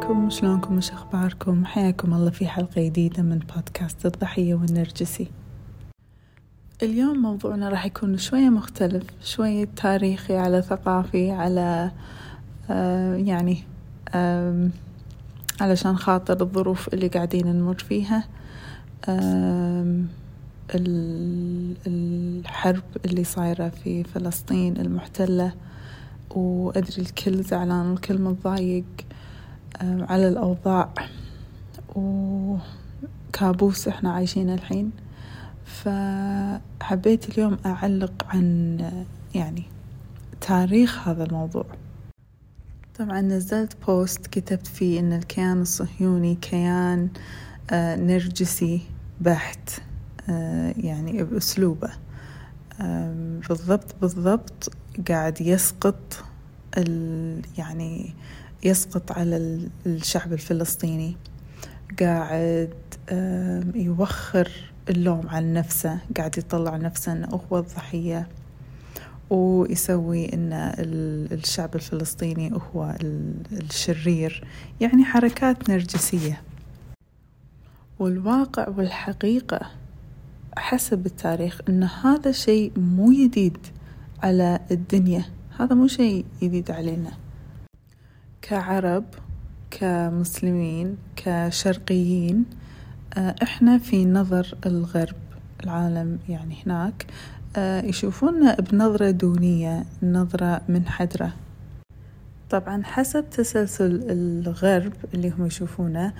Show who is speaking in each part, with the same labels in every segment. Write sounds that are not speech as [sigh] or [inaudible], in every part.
Speaker 1: عليكم شلونكم وش أخباركم؟ حياكم الله في حلقة جديدة من بودكاست الضحية والنرجسي. اليوم موضوعنا راح يكون شوية مختلف شوية تاريخي على ثقافي على آه يعني آه علشان خاطر الظروف اللي قاعدين نمر فيها. آه الحرب اللي صايرة في فلسطين المحتلة وأدري الكل زعلان والكل متضايق. على الأوضاع. وكابوس إحنا عايشين الحين. فحبيت اليوم أعلق عن يعني تاريخ هذا الموضوع. طبعا نزلت بوست كتبت فيه إن الكيان الصهيوني كيان نرجسي بحت يعني بأسلوبه. بالضبط بالضبط قاعد يسقط يعني يسقط على الشعب الفلسطيني. قاعد يوخر اللوم عن نفسه قاعد يطلع نفسه إنه هو الضحية ويسوي إن الشعب الفلسطيني هو الشرير. يعني حركات نرجسية. والواقع والحقيقة حسب التاريخ إن هذا شيء مو جديد على الدنيا. هذا مو شيء جديد علينا. كعرب كمسلمين كشرقيين إحنا في نظر الغرب العالم يعني هناك يشوفونا بنظرة دونية نظرة منحدرة. طبعا حسب تسلسل الغرب اللي هم يشوفونه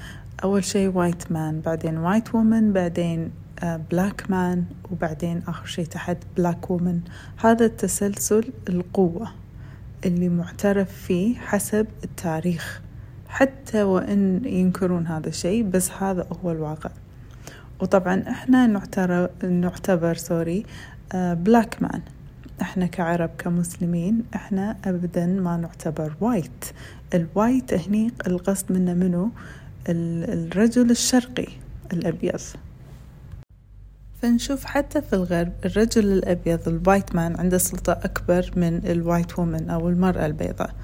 Speaker 1: أول شيء white man بعدين white woman بعدين black man وبعدين آخر شيء تحت black woman هذا التسلسل القوة. اللي معترف فيه حسب التاريخ حتى وإن ينكرون هذا الشيء بس هذا هو الواقع. وطبعا إحنا نعتبر, نعتبر sorry black man إحنا كعرب كمسلمين إحنا ابدا ما نعتبر white ال white هني القصد منه منو؟ الرجل الشرقي الأبيض. فنشوف حتى في الغرب الرجل الأبيض ال white man عنده سلطة أكبر من ال white woman أو المرأة البيضاء.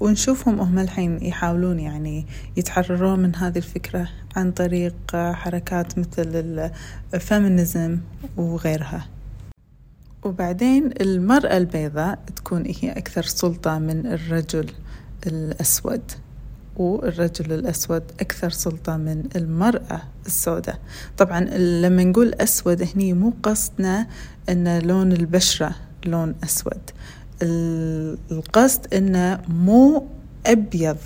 Speaker 1: ونشوفهم هم الحين يحاولون يعني يتحررون من هذه الفكرة عن طريق حركات مثل ال feminism وغيرها. وبعدين المرأة البيضاء تكون هي أكثر سلطة من الرجل الأسود. والرجل الأسود أكثر سلطة من المرأة السوداء. طبعا لما نقول أسود هني مو قصدنا أن لون البشرة لون أسود. القصد أنه مو أبيض.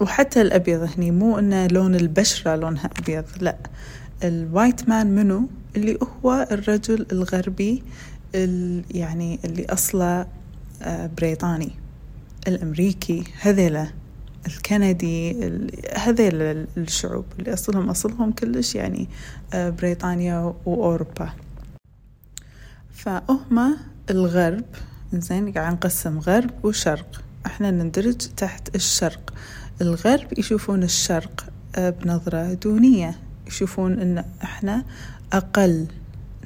Speaker 1: وحتى الأبيض هني مو أنه لون البشرة لونها أبيض لا. الوايت مان منو؟ اللي هو الرجل الغربي يعني اللي أصله بريطاني الأمريكي هذيلا. الكندي هذيل الشعوب اللي أصلهم أصلهم كلش يعني بريطانيا وأوروبا. فهم الغرب زين قاعد نقسم غرب وشرق. إحنا نندرج تحت الشرق. الغرب يشوفون الشرق بنظرة دونية. يشوفون إن إحنا أقل.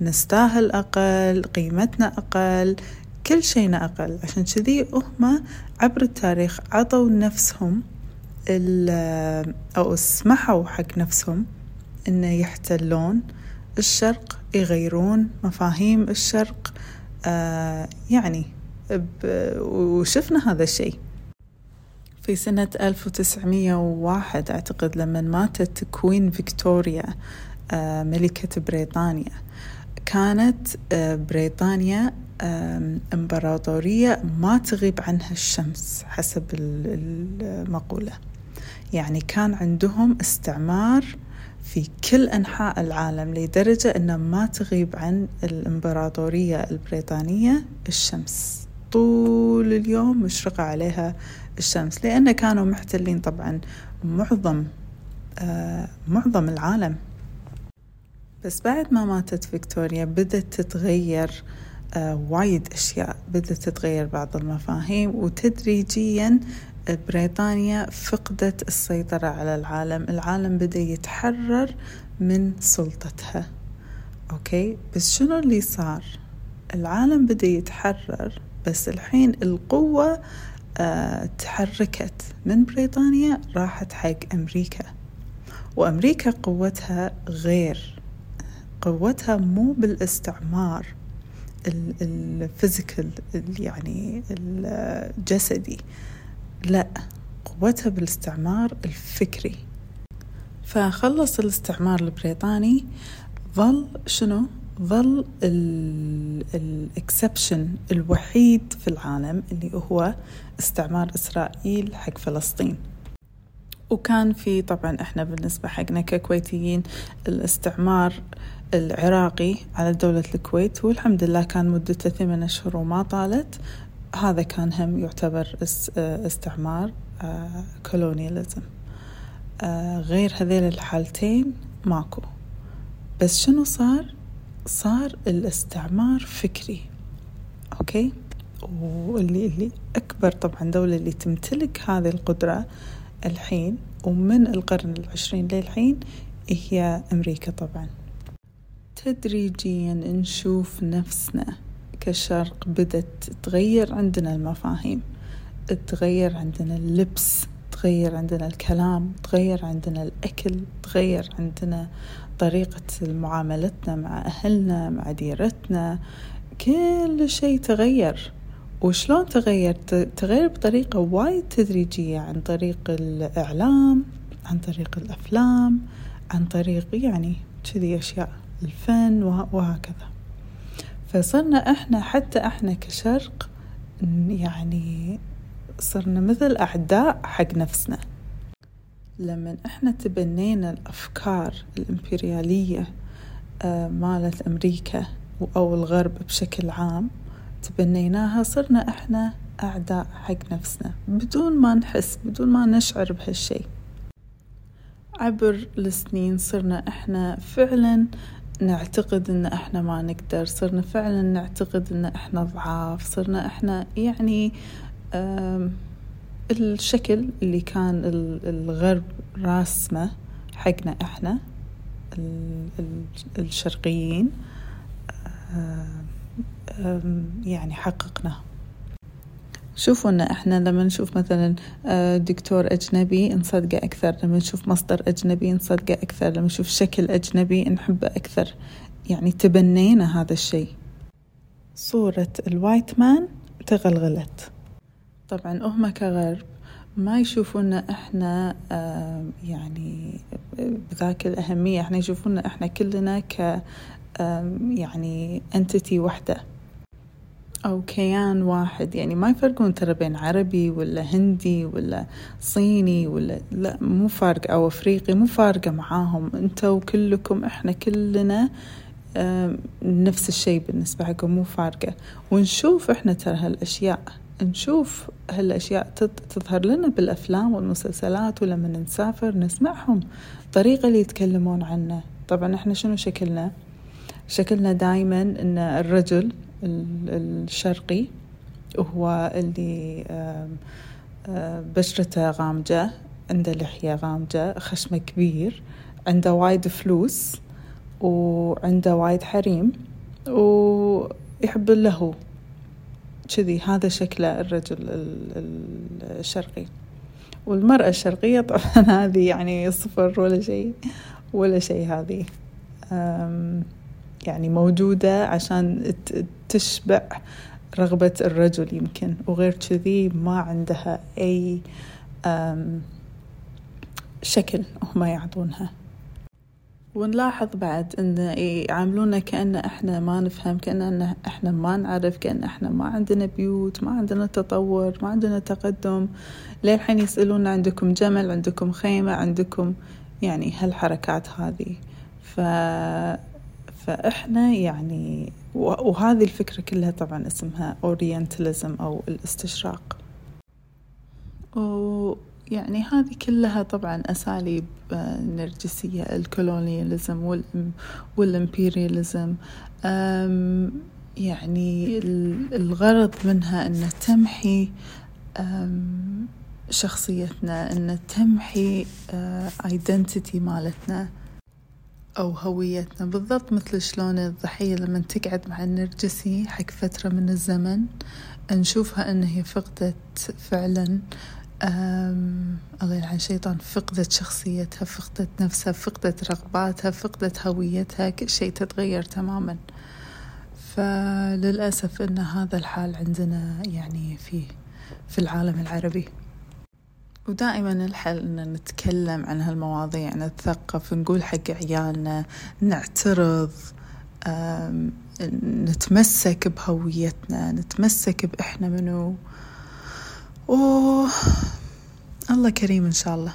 Speaker 1: نستاهل أقل قيمتنا أقل. كل شينا أقل. عشان كذي هم عبر التاريخ عطوا نفسهم أو اسمحوا حق نفسهم إنه يحتلون الشرق يغيرون مفاهيم الشرق آه يعني وشفنا هذا الشيء. في سنة 1901 أعتقد لما ماتت كوين فيكتوريا آه ملكة بريطانيا. كانت آه بريطانيا إمبراطورية ما تغيب عنها الشمس حسب المقولة. يعني كان عندهم استعمار في كل أنحاء العالم لدرجة أنه ما تغيب عن الإمبراطورية البريطانية الشمس. طول اليوم مشرقة عليها الشمس لأن كانوا محتلين طبعا معظم آه معظم العالم. بس بعد ما ماتت فيكتوريا بدأت تتغير آه وايد أشياء بدأت تتغير بعض المفاهيم وتدريجيا بريطانيا فقدت السيطرة على العالم. العالم بدأ يتحرر من سلطتها. أوكي؟ بس شنو اللي صار؟ العالم بدأ يتحرر بس الحين القوة آه، تحركت من بريطانيا راحت حق أمريكا. وأمريكا قوتها غير. قوتها مو بالاستعمار. الفيزيكال يعني الجسدي لا قوتها بالاستعمار الفكري. فخلص الاستعمار البريطاني. ظل شنو؟ ظل الاكسبشن الوحيد في العالم اللي هو استعمار إسرائيل حق فلسطين. وكان في طبعا إحنا بالنسبة حقنا ككويتيين الاستعمار العراقي على دولة الكويت والحمد لله كان مدته ثمان أشهر وما طالت. هذا كان هم يعتبر استعمار كولونياليزم آه، غير هذيل الحالتين ماكو. بس شنو صار؟ صار الاستعمار فكري أوكي؟ واللي اللي أكبر طبعا دولة اللي تمتلك هذه القدرة الحين ومن القرن العشرين للحين هي أمريكا طبعا. تدريجيا نشوف نفسنا كشرق بدت تغير عندنا المفاهيم تغير عندنا اللبس تغير عندنا الكلام تغير عندنا الأكل تغير عندنا طريقة معاملتنا مع أهلنا مع ديرتنا. كل شيء تغير. وشلون تغير؟ تغير بطريقة وايد تدريجية عن طريق الإعلام عن طريق الأفلام عن طريق يعني كذي أشياء. الفن وهكذا. فصرنا إحنا حتى إحنا كشرق يعني صرنا مثل أعداء حق نفسنا. لما إحنا تبنينا الأفكار الإمبريالية آه، مالت أمريكا أو الغرب بشكل عام تبنيناها صرنا إحنا أعداء حق نفسنا. بدون ما نحس بدون ما نشعر بهالشي. عبر السنين صرنا إحنا فعلا نعتقد إن إحنا ما نقدر. صرنا فعلا نعتقد إن إحنا ضعاف. صرنا إحنا يعني الشكل اللي كان الغرب راسمه حقنا إحنا الشرقيين يعني حققناه. شوفوا إن إحنا لما نشوف مثلا آه، دكتور أجنبي نصدقه أكثر لما نشوف مصدر أجنبي نصدقه أكثر لما نشوف شكل أجنبي نحبه أكثر. يعني تبنينا هذا الشيء. صورة ال white man تغلغلت. طبعا هم كغرب ما يشوفونا إحنا آه، يعني بذاك الأهمية. إحنا يشوفونا إحنا كلنا ك يعني entity واحدة أو كيان واحد. يعني ما يفرقون ترى بين عربي ولا هندي ولا صيني ولا لا مو فارقة أو أفريقي مو فارقة معاهم. أنتوا كلكم إحنا كلنا نفس الشيء بالنسبة حقهم مو فارقة. ونشوف إحنا ترى هالأشياء نشوف هالأشياء تظهر لنا بالأفلام والمسلسلات ولما نسافر نسمعهم. الطريقة اللي يتكلمون عنه. طبعا إحنا شنو شكلنا؟ شكلنا دايما إن الرجل الشرقي وهو اللي بشرته غامجة عنده لحية غامجة خشمة كبير عنده وايد فلوس وعنده وايد حريم ويحب اللهو كذي هذا شكله الرجل الشرقي. والمرأة الشرقية طبعا [laughs] هذه يعني صفر ولا شيء ولا شيء هذه. يعني موجودة عشان تشبع رغبة الرجل يمكن. وغير كذي ما عندها أي شكل هم يعطونها. ونلاحظ بعد إن يعاملونا كأن إحنا ما نفهم كأن إحنا ما نعرف كأن إحنا ما عندنا بيوت ما عندنا تطور ما عندنا تقدم. للحين يسألونا عندكم جمل عندكم خيمة عندكم يعني هالحركات هذه. ف فإحنا يعني وهذه الفكرة كلها طبعا اسمها أورينتاليزم أو الاستشراق. ويعني هذه كلها طبعا أساليب آه، نرجسية ال colonialism وال imperialism. يعني الغرض منها أن تمحي شخصيتنا أن تمحي identity آه، مالتنا. أو هويتنا. بالضبط مثل شلون الضحية لما تقعد مع النرجسي حق فترة من الزمن نشوفها أن هي فقدت فعلا الله يلعن الشيطان فقدت شخصيتها فقدت نفسها فقدت رغباتها فقدت هويتها كل شيء تتغير تماما. فللأسف أن هذا الحال عندنا يعني في في العالم العربي. ودائما الحل أن نتكلم عن هالمواضيع نتثقف نقول حق عيالنا نعترض نتمسك بهويتنا نتمسك بإحنا منو. و الله كريم إن شاء الله.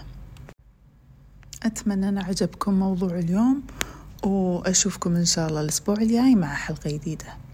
Speaker 1: أتمنى أن عجبكم موضوع اليوم وأشوفكم إن شاء الله الأسبوع الجاي مع حلقة جديدة.